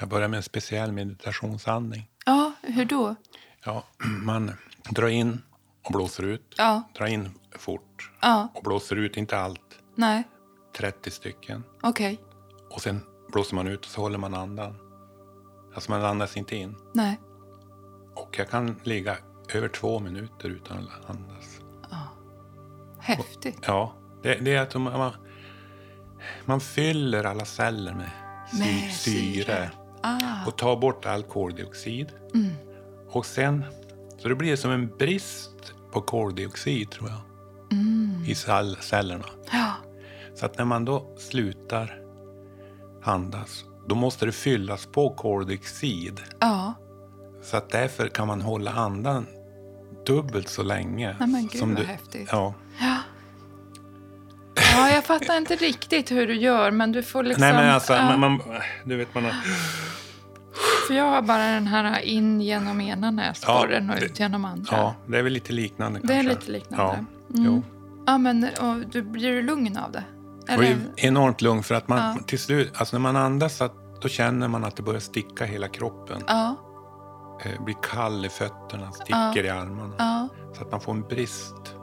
Jag börjar med en speciell meditationsandning. Ja, hur då? Ja, man drar in och blåser ut. Ja. Drar in fort Ja, och blåser ut, inte allt. nej, 30 stycken. okej, Och sen blåser man ut och så håller man andan. Alltså man andas inte in. nej. Och jag kan ligga över två minuter utan att andas. Häftigt. Ja, det, det är att man, man, fyller alla celler med, Med syre. Ah, och tar bort all koldioxid. Mm. Och sen, så det blir som en brist på koldioxid tror jag. Mm. I cell, cellerna. ja, Så att när man då slutar andas, då måste det fyllas på koldioxid. ja. Så att därför kan man hålla andan dubbelt så länge. Nej, men gud, som vad du, häftigt. Ja. Ja. ja, jag fattar inte riktigt hur du gör, men du får liksom... Nej men alltså, ja, man, man, du vet man har, För jag har bara den här in genom ena näsborren och det- ut genom andra. ja, det är väl lite liknande det är kanske. lite liknande. Ja, Mm. Ja, men och du blir du lugn av det? Och Eller? det är enormt lugnt för att man Ja. till slut, alltså när man andas att, då känner man att det börjar sticka hela kroppen. Ja, Eh, blir kall i fötterna, sticker i armarna. ja. Så att man får en brist.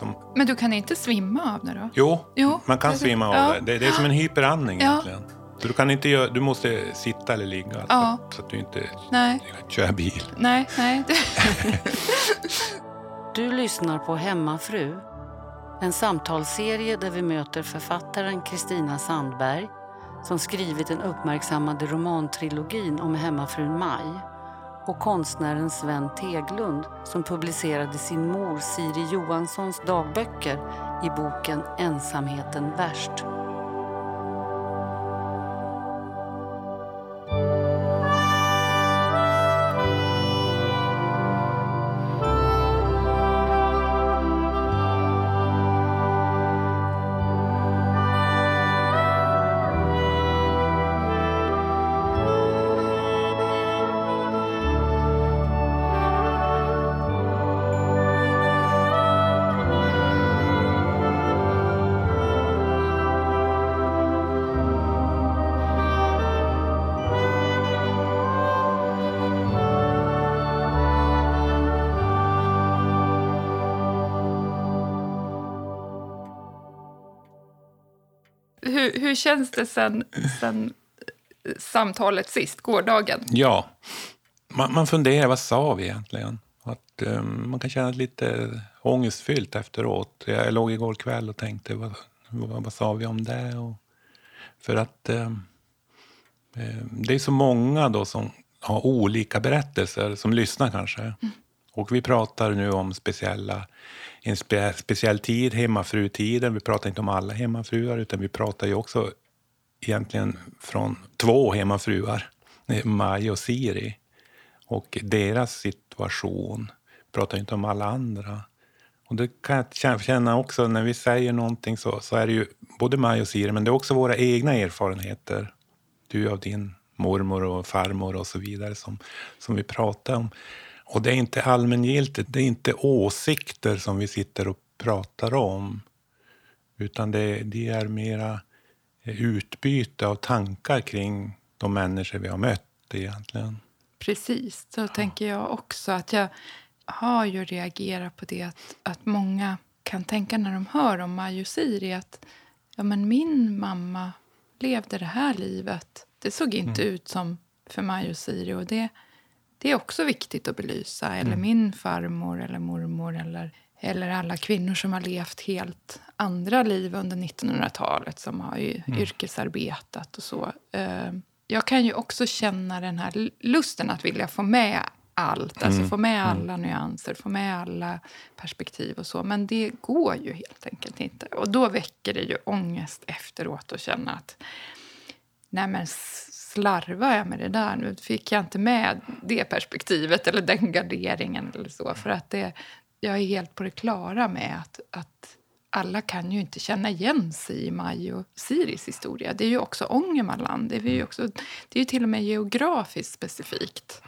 Som, Men du kan inte svimma av det då? jo, Jo, man kan det- svimma av ja. det. det. Är som en hyperandning Ja. egentligen. Så du, kan inte göra, du måste sitta eller ligga så, Ja. att, så att du inte Nej, kör bil. nej, nej. Du lyssnar på Hemmafru, en samtalsserie där vi möter författaren Kristina Sandberg som skrivit den uppmärksammade romantrilogin om hemmafrun Maj och konstnären Sven Teglund som publicerade sin mor Siri Johanssons dagböcker i boken Ensamheten värst. Hur, hur känns det sen, sen eh, samtalet sist, gårdagen? Ja, man, man funderar, vad sa vi egentligen? Att, eh, man kan känna lite ångestfyllt efteråt. Jag låg igår kväll och tänkte, vad, vad, vad sa vi om det? Och, för att eh, det är så många då som har olika berättelser, som lyssnar kanske. Och vi pratar nu om speciella, en spe, speciell tid, hemmafrutiden. Vi pratar inte om alla hemmafruar, utan vi pratar ju också egentligen från två hemmafruar, eh, Maj och Siri. Och deras situation. vi Pratar inte om alla andra. Och det kan jag känna också när vi säger någonting så, så är det ju både Maj och Siri, men det är också våra egna erfarenheter. Du av din mormor och farmor och så vidare som, som vi pratar om. Och det är inte allmängiltigt, det är inte åsikter som vi sitter och pratar om. Utan det, det är mera utbyte av tankar kring de människor vi har mött egentligen. Precis, så tänker jag också. att Jag har ju reagerat på det att, att många kan tänka när de hör om Maj och Siri att ja, men min mamma levde det här livet. Det såg inte ut som för Maj och Siri. Och det, det är också viktigt att belysa. Eller min farmor eller mormor eller, eller alla kvinnor som har levt helt andra liv under 1900-talet som har ju yrkesarbetat och så. Eh, Jag kan ju också känna den här lusten att vilja få med allt. Alltså få med alla nyanser, få med alla perspektiv och så. Men det går ju helt enkelt inte. Och då väcker det ju ångest efteråt att känna att nej men slarvar jag med det där nu? Fick jag inte med det perspektivet eller den garderingen eller så? För att det, jag är helt på det klara med att, att alla kan ju inte känna igen sig i Maj och Siris historia. Det är ju också Ångermanland. Det är ju, också, det är ju till och med geografiskt specifikt.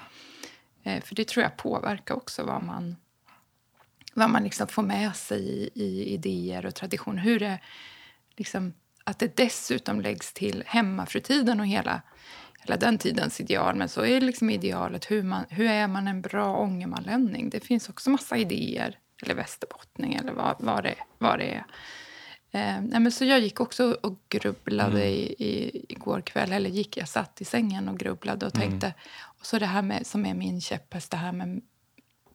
Eh, för det tror jag påverkar också vad man, vad man liksom får med sig i, i idéer och traditioner. Hur det, liksom, att det dessutom läggs till hemmafrutiden och hela, hela den tidens ideal. Men så är liksom idealet hur, man, hur är man en bra ångermanlänning. Det finns också massa idéer, eller västerbottning eller vad, vad, det, vad det är. Eh, nej, men så jag gick också och grubblade mm. i, i, igår kväll. Eller gick, jag satt i sängen och grubblade och tänkte. Mm. Och så det här med, som är min käpphäst, det här med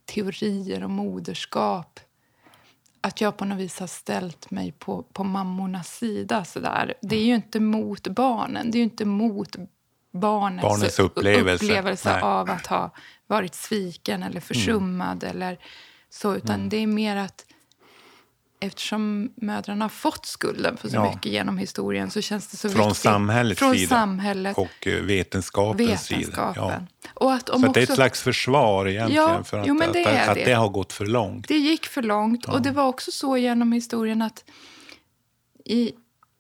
teorier om moderskap. Att jag på något vis har ställt mig på, på mammornas sida. Sådär. Det är ju inte mot barnen. Det är inte mot barnets, barnets upplevelse, upplevelse av att ha varit sviken eller försummad. Mm. Eller så, utan mm. det är mer att eftersom mödrarna har fått skulden för så ja. mycket genom historien så känns det så Från viktigt. Samhällets Från sida samhället och eh, vetenskapens vetenskapen. sida. Ja. Och att om så också, det är ett slags försvar egentligen ja, för att, jo, att, det, att, att det har gått för långt. Det gick för långt. Ja. Och det var också så genom historien att i,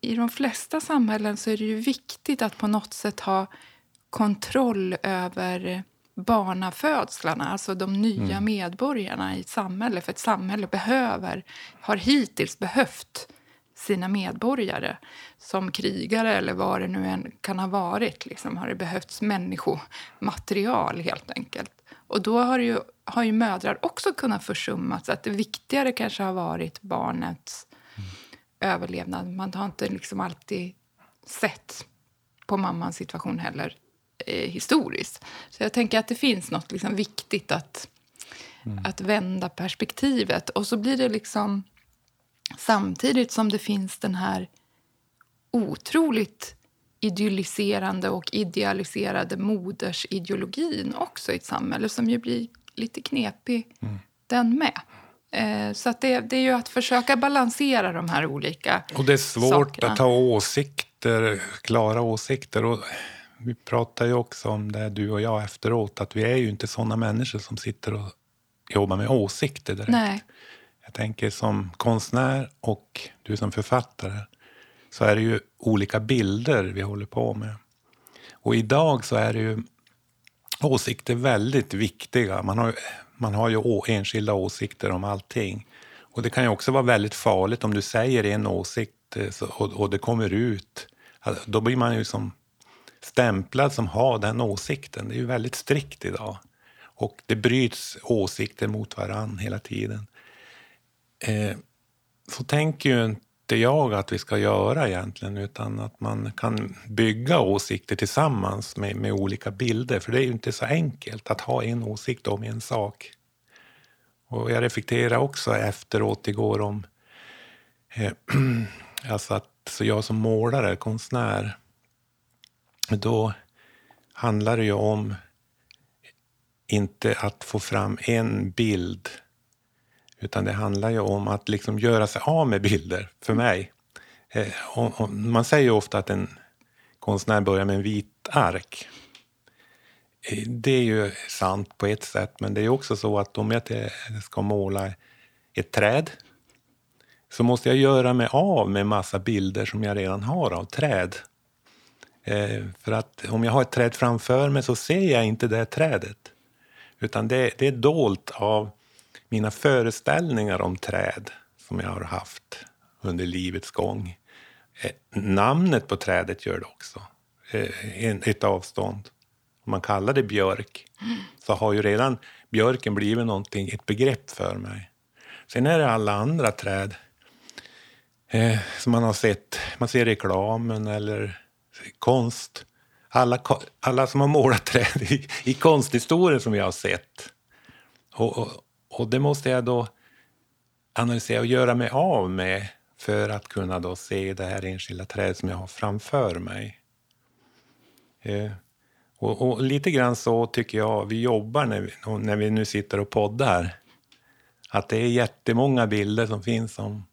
i de flesta samhällen så är det ju viktigt att på något sätt ha kontroll över barnafödslarna, alltså de nya mm. medborgarna i ett samhälle. För ett samhälle behöver, har hittills behövt sina medborgare. Som krigare eller vad det nu än kan ha varit liksom, har det behövts människomaterial helt enkelt. Och då har ju, har ju mödrar också kunnat försummas. Att det viktigare kanske har varit barnets mm. överlevnad. Man har inte liksom alltid sett på mammans situation heller eh, historiskt. Så jag tänker att det finns något liksom viktigt att, mm. att vända perspektivet. Och så blir det liksom samtidigt som det finns den här otroligt idylliserande och idealiserade modersideologin också i ett samhälle som ju blir lite knepig mm. den med. Eh, så att det, det, är ju att försöka balansera de här olika Och det är svårt sakerna. att ha åsikter, klara åsikter. Och vi pratar ju också om det, du och jag, efteråt, att vi är ju inte såna människor som sitter och jobbar med åsikter direkt. Nej. Jag tänker som konstnär och du som författare så är det ju olika bilder vi håller på med. Och idag så är det ju åsikter väldigt viktiga. Man har, man har ju enskilda åsikter om allting. Och det kan ju också vara väldigt farligt om du säger en åsikt eh, och, och det kommer ut. Alltså, då blir man ju som stämplad som har den åsikten. Det är ju väldigt strikt idag. Och det bryts åsikter mot varann hela tiden. Eh, så tänker ju inte jag att vi ska göra egentligen, utan att man kan bygga åsikter tillsammans med, med olika bilder. För det är ju inte så enkelt att ha en åsikt om en sak. Och jag reflekterade också efteråt igår om eh, alltså att så jag som målare, konstnär, då handlar det ju om inte att få fram en bild utan det handlar ju om att liksom göra sig av med bilder, för mig. Eh, och, och man säger ofta att en konstnär börjar med en vit ark. Eh, det är ju sant på ett sätt, men det är också så att om jag ska måla ett träd så måste jag göra mig av med massa bilder som jag redan har av träd. Eh, för att om jag har ett träd framför mig så ser jag inte det trädet. Utan det, det är dolt av mina föreställningar om träd som jag har haft under livets gång. Eh, namnet på trädet gör det också. Eh, ett avstånd. Om man kallar det björk så har ju redan björken blivit någonting, ett begrepp för mig. Sen är det alla andra träd eh, som man har sett. Man ser reklamen eller konst. Alla, alla som har målat träd i, i konsthistorien som jag har sett. Och, och, och, det måste jag då analysera och göra mig av med för att kunna då se det här enskilda trädet som jag har framför mig. Eh, och, och, lite grann så tycker jag vi jobbar när vi, när vi nu sitter och poddar. Att det är jättemånga bilder som finns om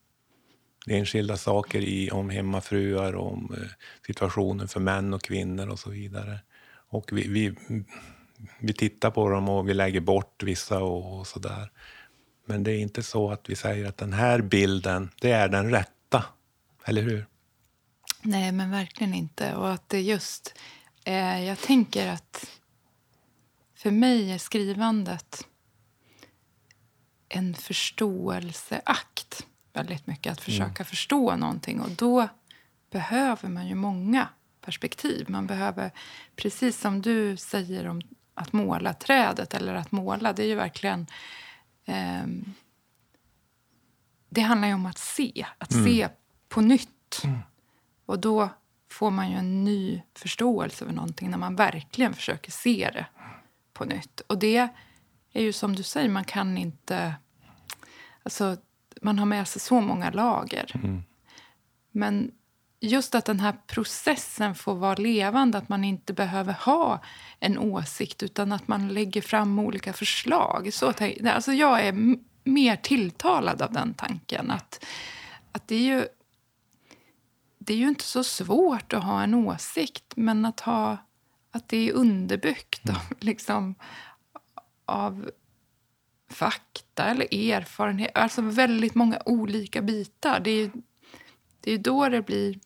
enskilda saker i, om hemmafruar, om eh, situationen för män och kvinnor och så vidare. Och vi, vi, vi tittar på dem och vi lägger bort vissa och, och där. Men det är inte så att vi säger att den här bilden, det är den rätta. Eller hur? Nej, men verkligen inte. Och att det just... Eh, jag tänker att för mig är skrivandet en förståelseakt väldigt mycket. Att försöka mm. förstå någonting. Och då behöver man ju många perspektiv. Man behöver, precis som du säger om att måla trädet eller att måla, det är ju verkligen... Eh, det handlar ju om att se, att mm. se på nytt. Mm. Och då får man ju en ny förståelse för någonting när man verkligen försöker se det på nytt. Och det är ju som du säger, man kan inte... Alltså, man har med sig så många lager. Mm. Men just att den här processen får vara levande, att man inte behöver ha en åsikt utan att man lägger fram olika förslag. Så, alltså jag är mer tilltalad av den tanken. Att, att det, är ju, det är ju inte så svårt att ha en åsikt men att, ha, att det är underbyggt av, liksom, av fakta eller erfarenhet. Alltså väldigt många olika bitar. Det är, det är då det blir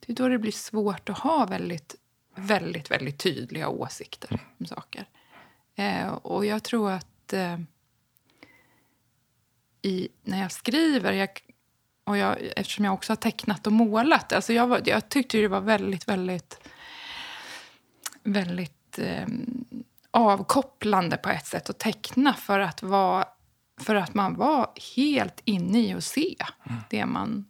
det är då det blir svårt att ha väldigt, väldigt, väldigt tydliga åsikter om saker. Eh, och jag tror att eh, i, när jag skriver, jag, och jag, eftersom jag också har tecknat och målat, alltså jag, var, jag tyckte det var väldigt, väldigt, väldigt eh, avkopplande på ett sätt att teckna för att, vara, för att man var helt inne i att se mm. det man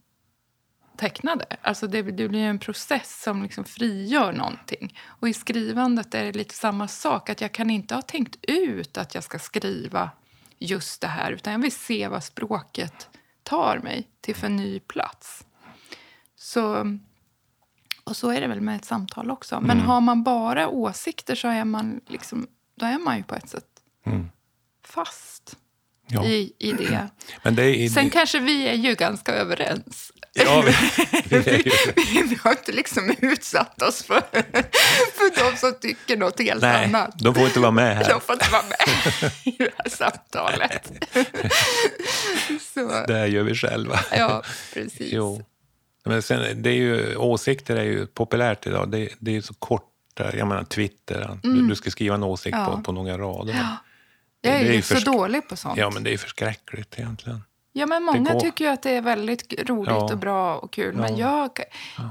tecknade. Alltså det, det blir en process som liksom frigör någonting. Och i skrivandet är det lite samma sak. Att Jag kan inte ha tänkt ut att jag ska skriva just det här utan jag vill se vad språket tar mig till för ny plats. Så, och så är det väl med ett samtal också. Men mm. har man bara åsikter så är man, liksom, då är man ju på ett sätt mm. fast ja. i, i det. Men det är, Sen det... kanske vi är ju ganska överens. Ja, vi, vi, vi, har inte liksom utsatt oss för, för de som tycker något helt Nej, annat. De får inte vara med här. De får inte vara med i det här samtalet. Så. Det här gör vi själva. Ja, precis. Jo. Men sen, det är ju, åsikter är ju populärt idag. Det, det är så kort. Jag menar Twitter, mm. du, du, ska skriva en åsikt ja. på, på några rader. Ja. Jag är, är ju så dålig på sånt. Ja, men det är förskräckligt egentligen. Ja, men många tycker ju att det är väldigt roligt ja. och bra och kul. Men jag,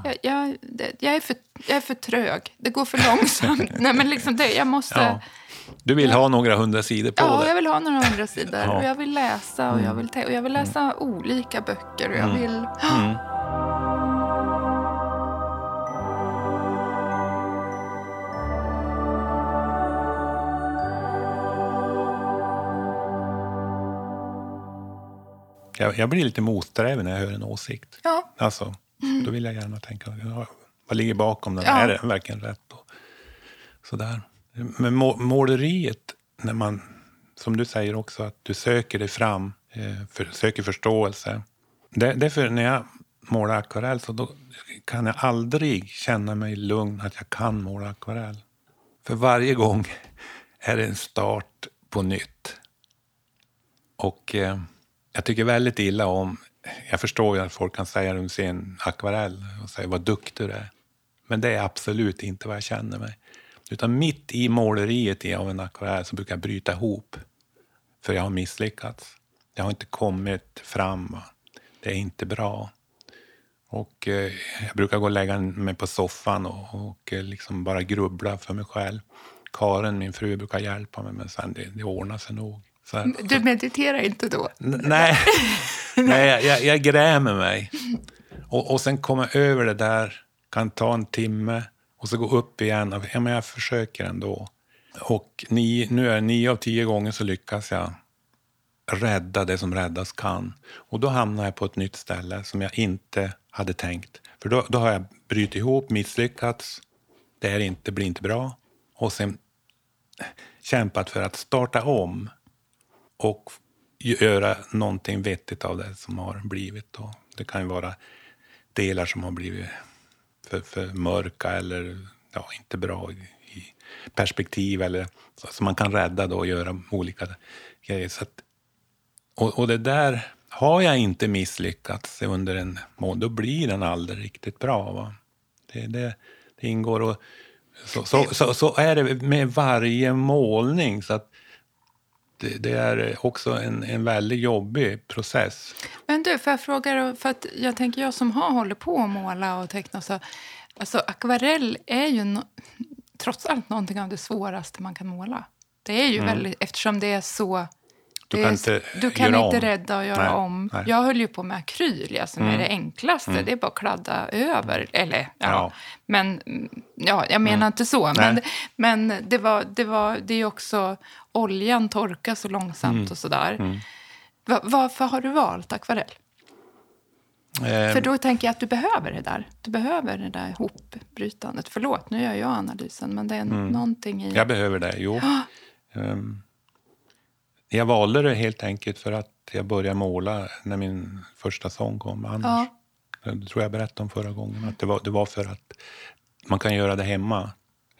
jag, jag, jag, är för, jag är för trög. Det går för långsamt. Nej, men liksom det, jag måste... Du vill ha några hundra sidor på ja, det? Ja, jag vill ha några hundra sidor. Och jag vill läsa och jag vill, och jag vill läsa mm. olika böcker. Och jag mm. vill... Mm. Jag, jag blir lite motsträvig när jag hör en åsikt. Ja. Alltså, mm. Då vill jag gärna tänka, vad ligger bakom den? Ja. Är det verkligen rätt? Och sådär. Men må, måleriet, när man, som du säger också, att du söker dig fram, eh, för, söker förståelse. Det, det är för när jag målar akvarell så då kan jag aldrig känna mig lugn att jag kan måla akvarell. För varje gång är det en start på nytt. Och... Eh, jag tycker väldigt illa om... Jag förstår ju att folk kan säga om de ser en akvarell och säga vad duktig du är. Men det är absolut inte vad jag känner mig. Utan mitt i måleriet av en akvarell så brukar jag bryta ihop. För jag har misslyckats. Jag har inte kommit fram. Det är inte bra. Och eh, jag brukar gå och lägga mig på soffan och, och eh, liksom bara grubbla för mig själv. Karin, min fru, brukar hjälpa mig, men sen det, det ordnar sig nog. Du mediterar inte då? nej, nej jag, jag grämer mig. Och, och sen komma över det där, kan ta en timme och så gå upp igen. Och, ja, men jag försöker ändå. Och nio, nu är nio av tio gånger så lyckas jag rädda det som räddas kan. Och då hamnar jag på ett nytt ställe som jag inte hade tänkt. För då, då har jag brutit ihop, misslyckats, det är inte, blir inte bra. Och sen kämpat för att starta om och göra någonting vettigt av det som har blivit. Då. Det kan ju vara delar som har blivit för, för mörka eller ja, inte bra i perspektiv eller som man kan rädda då och göra olika grejer. Så att, och, och det där, har jag inte misslyckats under en månad, då blir den aldrig riktigt bra. Va? Det, det, det ingår och så, så, så, så, är det med varje målning. Så att det, är också en, en väldigt jobbig process. Men du, får jag fråga för att jag tänker jag som har hållit på att måla och teckna så, alltså akvarell är ju no, trots allt någonting av det svåraste man kan måla. Det är ju Mm. väldigt, eftersom det är så... Du det kan är, inte du kan göra inte rädda och göra Nej, om. nej. Jag höll ju på med akryl, ja, som är Mm. det enklaste. Det är bara att kladda över. Eller, ja. Ja. Men mm, ja, jag menar inte så. Men, Nej. men det, var, det, var, det är också... Oljan torkar så långsamt Mm. och sådär. Va, varför har du valt akvarell? Eh, För då tänker jag att du behöver det där. Du behöver det där hopbrytandet. Förlåt, nu gör jag analysen, men det är någonting i... Jag behöver det, jo. Ehm, jag valde det helt enkelt för att jag började måla när min första sång kom, Annars. Ja. Det tror jag berättade om förra gången. Att det, var, det var för att man kan göra det hemma.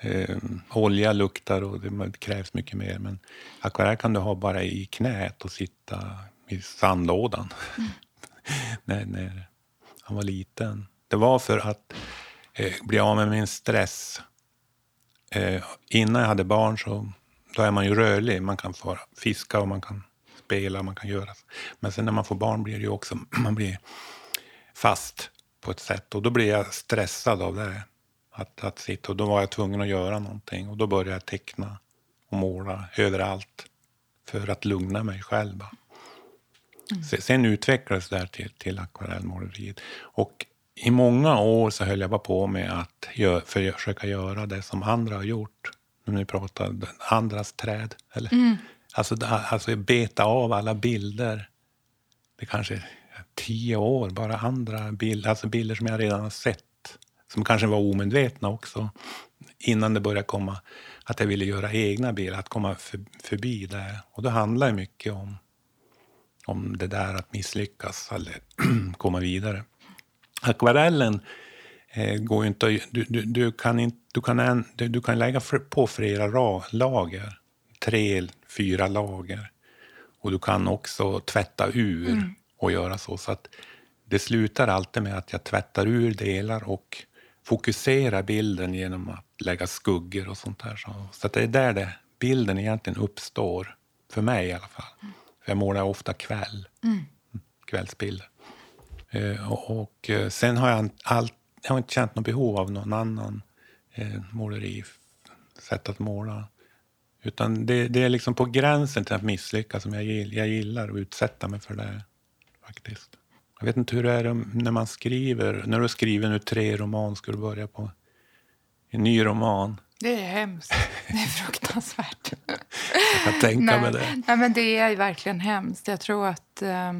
Ehm, olja luktar och det, krävs mycket mer. Men akvarell kan du ha bara i knät och sitta i sandlådan. när, när han var liten. Det var för att eh, bli av med min stress. Eh, innan jag hade barn så då är man ju rörlig. Man kan få fiska och man kan spela. Man kan göra. Men sen när man får barn blir det ju också, man blir fast på ett sätt. Och då blir jag stressad av det. Att, att sitta. Och då var jag tvungen att göra någonting. Och då började jag teckna och måla överallt. För att lugna mig själv. Se- Sen utvecklades det här till, till akvarellmåleriet. Och i många år så höll jag bara på med att gö- försöka göra det som andra har gjort. När ni pratar andras träd. Eller? Alltså, det- alltså beta av alla bilder. Det kanske är tio år, bara andra bilder. Alltså bilder som jag redan har sett. Som kanske var omedvetna också. Innan det började komma att jag ville göra egna bilder. Att komma för, förbi det. Och det handlar ju mycket om om det där att misslyckas eller komma vidare. Akvarellen eh, går ju inte du, du, du kan inte, du kan, en, du, du kan lägga på flera ra, lager, tre, fyra lager. Och du kan också tvätta ur och göra så. Så att det slutar alltid med att jag tvättar ur delar och fokuserar bilden genom att lägga skuggor och sånt där. Så, så det är där det, bilden egentligen uppstår, för mig i alla fall. För jag målar ofta kväll, kvällsbilder. Eh, och, och eh, sen har jag, all, jag har inte känt något behov av någon annan eh, måleri, sätt att måla. Utan det, det är liksom på gränsen till att misslyckas som jag, jag gillar att utsätta mig för det. faktiskt. Jag vet inte hur det är när man skriver. När du skriver nu tre roman, ska du börja på en ny roman? Det är hemskt. Det är fruktansvärt. Jag kan tänka mig det. nej, men det är verkligen hemskt. Jag tror att... eh,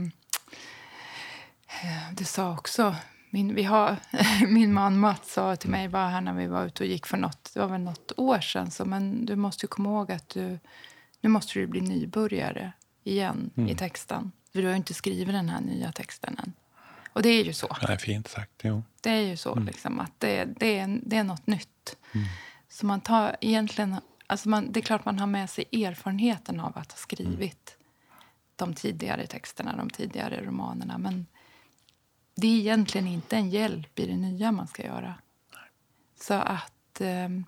det sa också... Min, vi har, min man Mats sa till mig bara här när vi var ute och gick för något, det var väl något år sedan. Så, men du måste komma ihåg att du, nu måste du bli nybörjare igen Mm. i texten. För du har ju inte skrivit den här nya texten än. Och det är ju så. Det är fint sagt. Jo. Det är ju så, liksom, att det, det, är, det är något nytt. Så man tar egentligen... Alltså man, det är klart man har med sig erfarenheten av att ha skrivit de tidigare texterna, de tidigare romanerna. Men det är egentligen inte en hjälp i det nya man ska göra. Så att... ehm,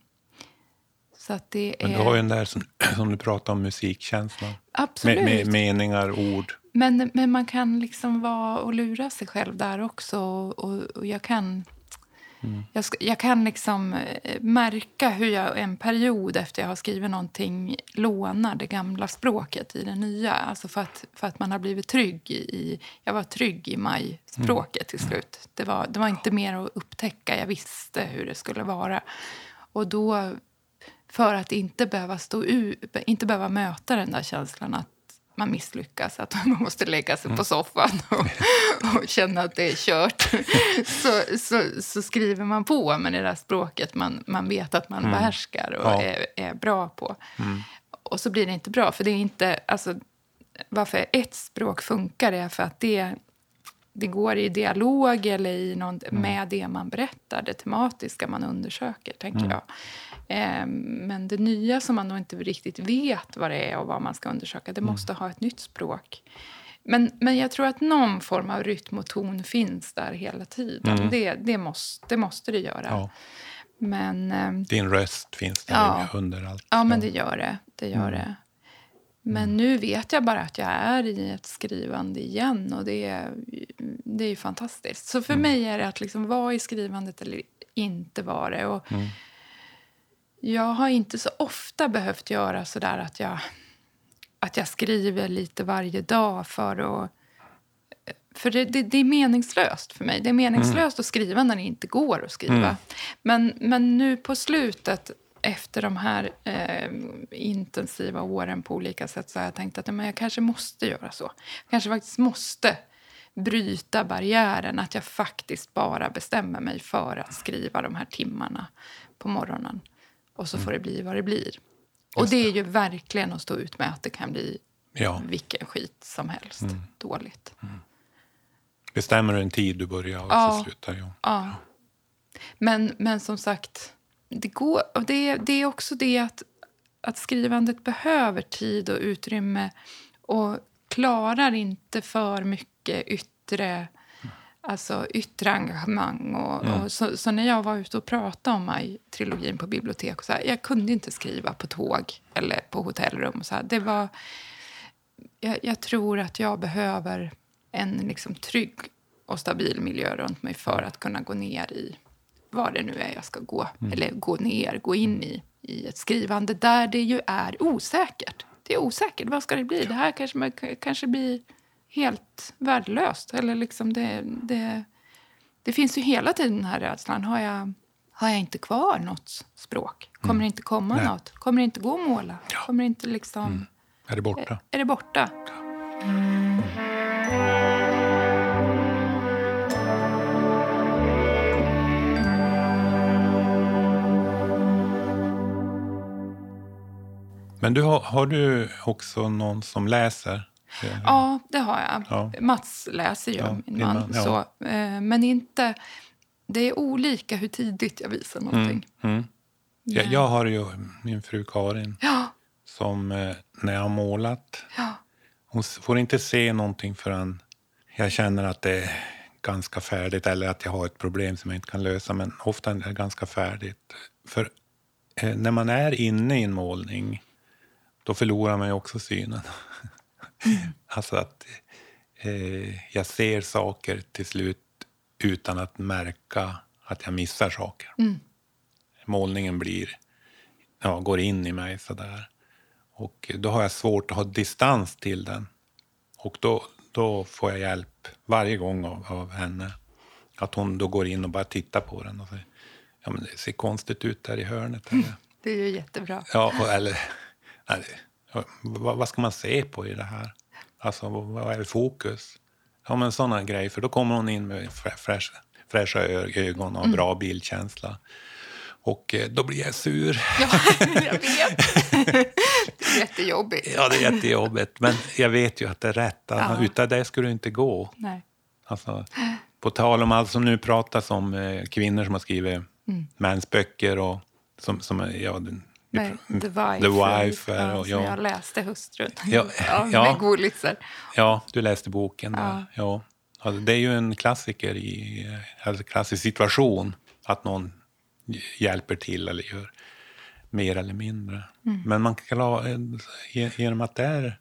så att det Men är... du har ju den där som, som du pratade om, musikkänslan. Absolut. Med, med meningar, ord. Men, men man kan liksom vara och lura sig själv där också. Och, och jag kan... Jag, ska, jag kan liksom eh, märka hur jag en period efter jag har skrivit någonting lånar det gamla språket i det nya. Alltså för att, för att man har blivit trygg i... Jag var trygg i maj-språket till slut. Det var, det var inte mer att upptäcka. Jag visste hur det skulle vara. Och då, för att inte behöva stå u, inte behöva möta den där känslan att man misslyckas, att man måste lägga sig på soffan och, och känna att det är kört. Så, så, så skriver man på med det där språket man, man vet att man behärskar och Ja. är, är bra på. Och så blir det inte bra, för det är inte... Alltså, varför ett språk funkar är för att det, det går i dialog eller i någon, med det man berättar, det tematiska man undersöker, tänker jag. Eh, men det nya som man då inte riktigt vet vad det är och vad man ska undersöka, det måste ha ett nytt språk. Men, men jag tror att någon form av rytm och ton finns där hela tiden. Det, det, måste, det måste det göra. Ja. Men, ehm, Din röst finns där Ja. under allt. Ja, men det gör det. det, gör Mm. det. Men nu vet jag bara att jag är i ett skrivande igen och det är, det är ju fantastiskt. Så för mig är det att liksom vara i skrivandet eller inte vara det. Och Jag har inte så ofta behövt göra så där att jag, att jag skriver lite varje dag för att för det, det, det, är meningslöst för mig. Det är meningslöst att skriva när det inte går att skriva. Mm. Men, men nu på slutet, efter de här eh, intensiva åren på olika sätt så har jag tänkt att men jag kanske måste göra så. Jag kanske faktiskt måste bryta barriären att jag faktiskt bara bestämmer mig för att skriva de här timmarna på morgonen. Och så mm. får det bli vad det blir. Och det är ju verkligen att stå ut med att det kan bli ja. vilken skit som helst mm. dåligt. Mm. Bestämmer du en tid du börjar och ja. så slutar? Ja. ja. Men, men som sagt, det, går, det, det är också det att, att skrivandet behöver tid och utrymme och klarar inte för mycket yttre, alltså yttre engagemang. Och, mm. och så, så, när jag var ute och pratade om Maj-trilogin på bibliotek, och så här, jag kunde inte skriva på tåg eller på hotellrum. Så här, det var, jag, jag tror att jag behöver en liksom trygg och stabil miljö runt mig för att kunna gå ner i vad det nu är jag ska gå. Mm. Eller gå ner, gå in i, i ett skrivande där det ju är osäkert. Det är osäkert. Vad ska det bli? Det här kanske, kanske blir helt värdelöst. Eller liksom det, det, det finns ju hela tiden den här rädslan. Har jag, har jag inte kvar något språk? Kommer mm. det inte komma Nej. något? Kommer det inte gå att måla? Ja. Kommer det inte liksom... Mm. Är det borta? Är, är det borta? Mm. Men du har, har du också någon som läser? Ja, det har jag. Ja. Mats läser ju, ja, min man. man ja. så, eh, men inte... Det är olika hur tidigt jag visar mm, någonting. Mm, mm. Jag, jag har ju min fru Karin som eh, när jag har målat... Hon får inte se någonting förrän jag känner att det är ganska färdigt eller att jag har ett problem som jag inte kan lösa. Men ofta är det ganska färdigt. För eh, när man är inne i en målning då förlorar man ju också synen. Alltså att eh, jag ser saker till slut utan att märka att jag missar saker. Mm. Målningen blir, ja, går in i mig sådär. Och då har jag svårt att ha distans till den. Och då, då får jag hjälp varje gång av, av henne. Att hon då går in och bara tittar på den och säger ja, men det ser konstigt ut där i hörnet. Eller? Det är ju jättebra. Ja, eller vad, vad, ska man se på i det här? Alltså, vad är fokus? Ja, men sådana grejer. För då kommer hon in med fräscha, fräscha ögon och mm. bra bildkänsla. Och eh, då blir jag sur. Ja, jag vet. Det är jättejobbigt. Ja, det är jättejobbigt. Men jag vet ju att det är rätt. Alltså, ja. Utan det skulle det inte gå. Nej. Alltså, på tal om allt som nu pratas om eh, kvinnor som har skrivit mm. mansböcker och som, som ja, med The Wife. The Wife ja, och, ja. jag läste Hustrun. Ja, ja, med godisar. Ja, du läste boken. Ja. ja. Alltså, det är ju en klassiker i alltså klassisk situation att någon hjälper till eller gör mer eller mindre. Mm. Men man kan ha, genom att det är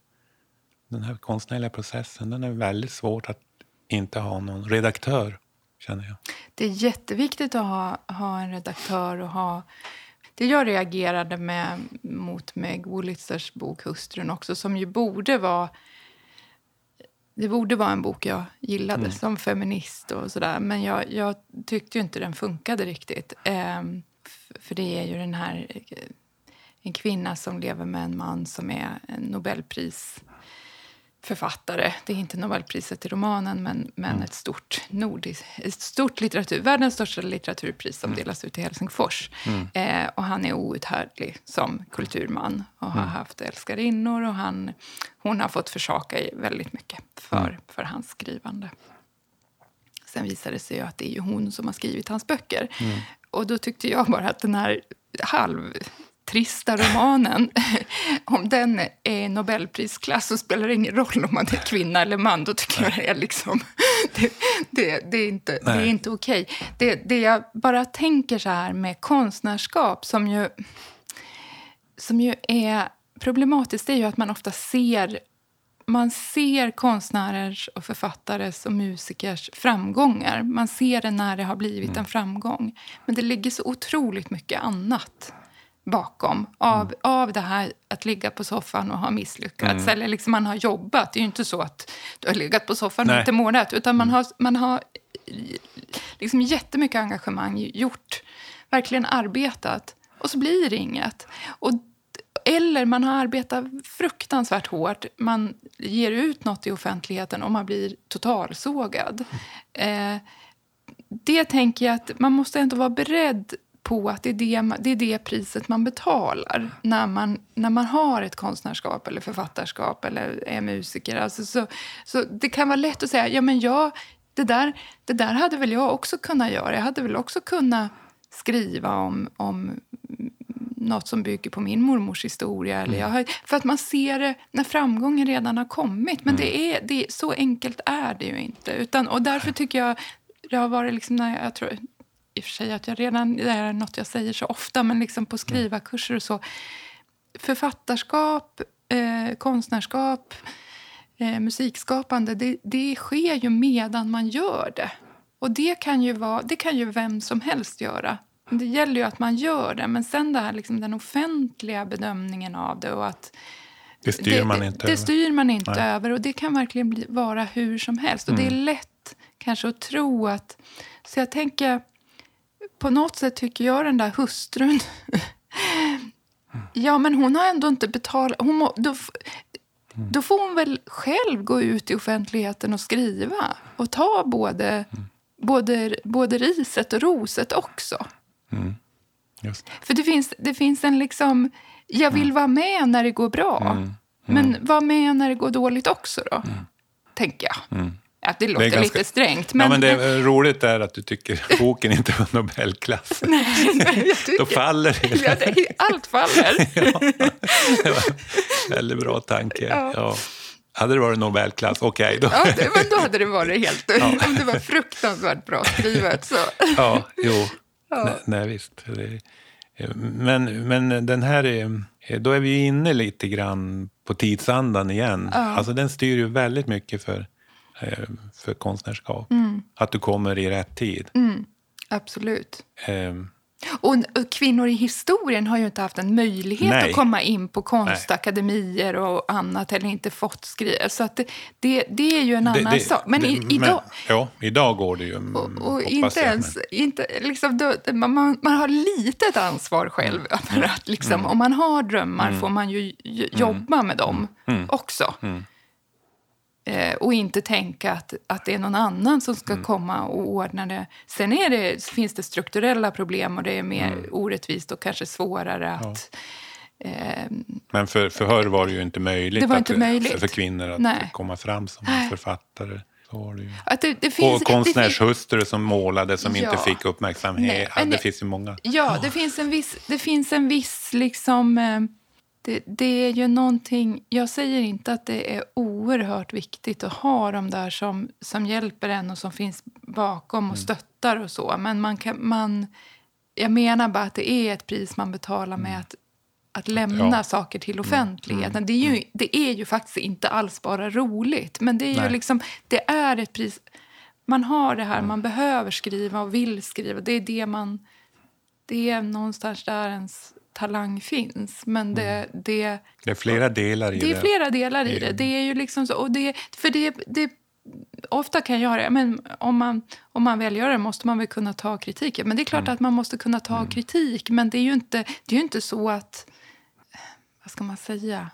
den här konstnärliga processen, den är väldigt svårt att inte ha någon redaktör, känner jag. Det är jätteviktigt att ha, ha en redaktör och ha det jag reagerade med mot Meg Wolitzers bok Hustrun också, som ju borde vara det borde vara en bok jag gillade mm. som feminist och sådär. Men jag, jag, tyckte inte den funkade riktigt. Ehm, för det är ju den här en kvinna som lever med en man som är en Nobelpris författare. Det är inte Nobelpriset i romanen, men, men mm. ett stort nordiskt, ett stort litteratur, världens största litteraturpris som mm. delas ut i Helsingfors. Mm. Eh, och han är outhärdlig som kulturman och har mm. haft älskarinnor och han, hon har fått försaka väldigt mycket för, mm. för hans skrivande. Sen visade det sig att det är hon som har skrivit hans böcker. Mm. Och då tyckte jag bara att den här halv trista romanen, om den är Nobelprisklass så spelar det ingen roll om man är kvinna eller man. Då tycker jag det är, liksom, det, det, det är inte, det är inte okej. Det, det jag bara tänker så här med konstnärskap som ju, som ju är problematiskt är ju att man ofta ser man ser konstnärers, och författares och musikers framgångar. Man ser det när det har blivit en framgång. Men det ligger så otroligt mycket annat bakom av, Mm. av det här att ligga på soffan och ha misslyckats. Eller liksom man har jobbat. Det är ju inte så att du har legat på soffan och Nej. Mm. inte målat. Utan man har, man har liksom jättemycket engagemang gjort. Verkligen arbetat. Och så blir det inget. Och, eller man har arbetat fruktansvärt hårt. Man ger ut något i offentligheten och man blir totalsågad. Eh, det tänker jag att man måste ändå vara beredd på att det är det, det, är det priset man betalar när man, när man har ett konstnärskap eller författarskap eller är musiker. Alltså så, så det kan vara lätt att säga ja men jag, det, där, det där hade väl jag också kunnat göra. Jag hade väl också kunnat skriva om, om något som bygger på min mormors historia. Eller jag har, för att man ser det när framgången redan har kommit. Men det är, det så enkelt är det ju inte. Utan, och därför tycker jag det har varit liksom när jag, jag tror i och för sig att jag redan, det är något jag säger så ofta, men liksom på skrivarkurser och så. Författarskap, eh, konstnärskap, eh, musikskapande, det, det sker ju medan man gör det. Och det kan ju, vara, det kan ju vem som helst göra. Det gäller ju att man gör det, men sen det här, liksom den offentliga bedömningen av det och att Det styr man det, inte det över. styr man inte Nej. över och det kan verkligen bli, vara hur som helst. Och det är lätt kanske att tro att... Så jag tänker, på något sätt tycker jag den där hustrun... ja, men hon har ändå inte betalat... Hon må, då, då får hon väl själv gå ut i offentligheten och skriva och ta både, både, både riset och roset också. Det. För det finns, det finns en liksom... Jag vill vara med när det går bra. Mm. Men var med när det går dåligt också då. Tänker jag. Ja, det låter ganska- lite strängt. Men, ja, men det är roligt är att du tycker boken inte var Nobelklass. jag tycker, Då faller det. ja, det, allt faller. Det var väldigt bra tanke. Ja. Ja. Hade det varit Nobelklass, okej då. Ja, det, men då hade det varit helt... Om det var fruktansvärt bra skrivet så... Ja, jo. Nej, nej, visst. Det, men, men den här, är- då är vi inne lite grann på tidsandan igen. Alltså den styr ju väldigt mycket för, för konstnärskap. Att du kommer i rätt tid. Absolut. Eh, Och, och kvinnor i historien har ju inte haft en möjlighet Nej. att komma in på konstakademier och annat eller inte fått skriva. Så att det, det, det är ju en annan sak. Men, i, idag... ja, idag går det ju. mm, Och, och inte jag, ens, men- inte, liksom, då, man, man, har lite ett ansvar själv. Mm. För att, liksom, Om man har drömmar får man ju j- jobba med dem Mm. också. Eh, och inte tänka att, att det är någon annan som Mm. ska komma och ordna det. Sen är det, finns det strukturella problem och det är mer Mm. orättvist och kanske svårare att... Eh, Men för, för förr var det ju inte möjligt, Det var att, inte möjligt. För, kvinnor att Nej. komma fram som författare. Det ju. att det, det Och finns, finns, konstnärshustrur som målade som Ja. inte fick uppmärksamhet. Nej, ja, det finns ju många. Ja, det finns en viss... Det finns en viss liksom, eh, det, det är ju någonting... Jag säger inte att det är oerhört viktigt att ha de där som, som hjälper en och som finns bakom Mm. och stöttar och så. Men man kan... Man, jag menar bara att det är ett pris man betalar med att, att lämna Mm. Ja. saker till offentligheten. Det, är ju, det är ju faktiskt inte alls bara roligt. Men det är ju Nej. liksom... Det är ett pris... Man har det här, Mm. man behöver skriva och vill skriva. Det är det man det är någonstans där ens talang finns. Men det, det, Det är flera delar i det. det är flera delar i det. Det är ju liksom så, och det, för det, det, ofta kan jag göra men om man, om man väl gör det måste man väl kunna ta kritiken. Men det är klart Mm. att man måste kunna ta kritik. Men det är ju inte, det är ju inte så att... Vad ska man säga?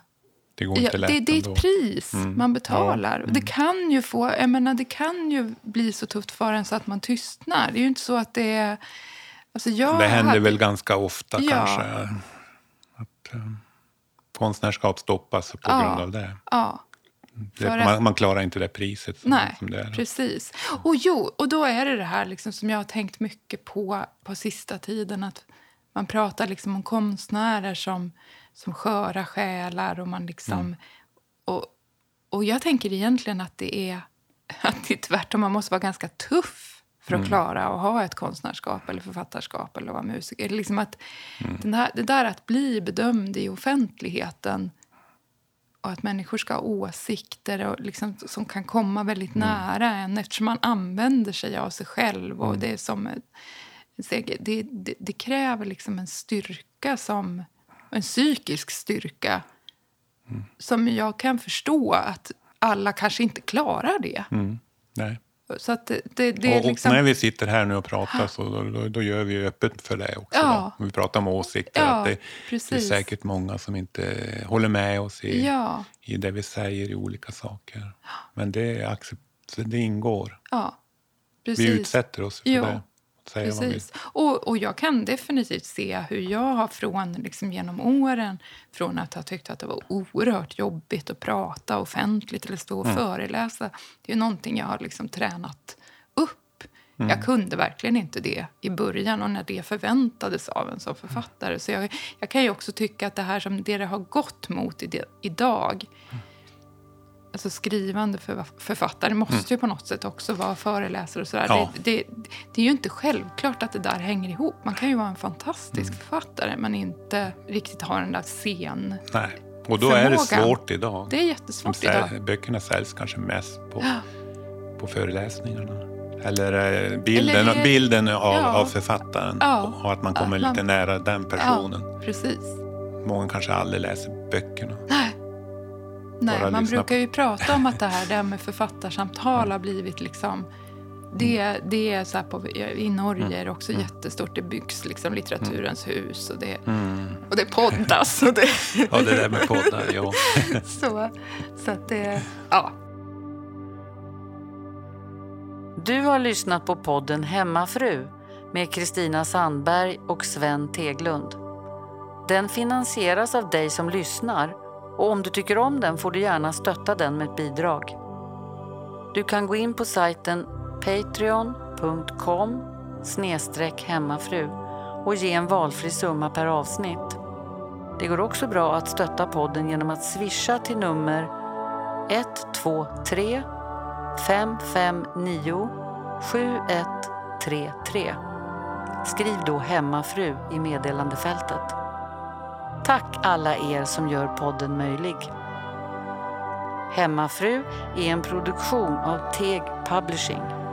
Det går Ja, inte lätt det, det är ett pris man betalar. Det kan ju få, jag menar, det kan ju bli så tufft för en så att man tystnar. Det är ju inte så att det är... Alltså Det händer hade- väl ganska ofta Ja. kanske. Att eh, konstnärskap stoppas på Ja. grund av det. Ja. det man, man klarar inte det priset som, Nej, som det är. precis. Och jo, och då är det det här liksom som jag har tänkt mycket på på sista tiden. Att man pratar liksom om konstnärer som, som sköra själar. Och, man liksom, Mm. och, och jag tänker egentligen att det är, att det är tvärtom. Man måste vara ganska tuff för Mm. att klara att ha ett konstnärskap eller författarskap eller vara musiker. Liksom att Mm. den där, det där att bli bedömd i offentligheten och att människor ska ha åsikter och liksom, som kan komma väldigt nära en eftersom man använder sig av sig själv. Och det, är som, det, det, det kräver liksom en styrka, som, en psykisk styrka som jag kan förstå att alla kanske inte klarar det. Mm. Nej. Så att det, det, det och, liksom... och när vi sitter här nu och pratar så då, då, då gör vi öppet för det också. Ja. Vi pratar om åsikter. Ja, att det, det är säkert många som inte håller med oss i, Ja, i det vi säger i olika saker. Men det, accept, det ingår. Vi utsätter oss för Ja, det. Vi, Precis. Och, och jag kan definitivt se hur jag har från, liksom genom åren från att ha tyckt att det var oerhört jobbigt att prata offentligt eller stå och Mm. föreläsa. Det är någonting jag har liksom tränat upp. Mm. Jag kunde verkligen inte det i början och när det förväntades av en som författare. Så jag, jag kan ju också tycka att det här som det, det har gått mot i det, idag Alltså skrivande för, författare måste ju på något sätt också vara föreläsare. Och sådär. Mm. Ja. Det, det, det är ju inte självklart att det där hänger ihop. Man kan ju vara en fantastisk Mm. författare men inte riktigt ha den där scen... nej. Och då är det Förmågan. svårt idag. Det är jättesvårt säl, idag. böckerna säljs kanske mest på, Ja. på föreläsningarna. Eller eh, bilden, Eller det- bilden av, ja. av författaren Ja. och att man kommer man- lite nära den personen. Precis. Många kanske aldrig läser böckerna. Nej. Nej, man lyssna brukar på- ju prata om att det här, det här med författarsamtal har blivit liksom... Det, det är så här på, I Norge är det också jättestort. Det byggs liksom litteraturens hus och det, Mm. och det poddas. Och det, Ja, det där med poddar, ja. så, så att det... Ja. Du har lyssnat på podden Hemmafru med Kristina Sandberg och Sven Teglund. Den finansieras av dig som lyssnar och om du tycker om den får du gärna stötta den med ett bidrag. Du kan gå in på sajten patreon.com hemmafru och ge en valfri summa per avsnitt. Det går också bra att stötta podden genom att swisha till nummer 123 559 7133. Skriv då hemmafru i meddelandefältet. Tack alla er som gör podden möjlig. Hemmafru är en produktion av Teg Publishing.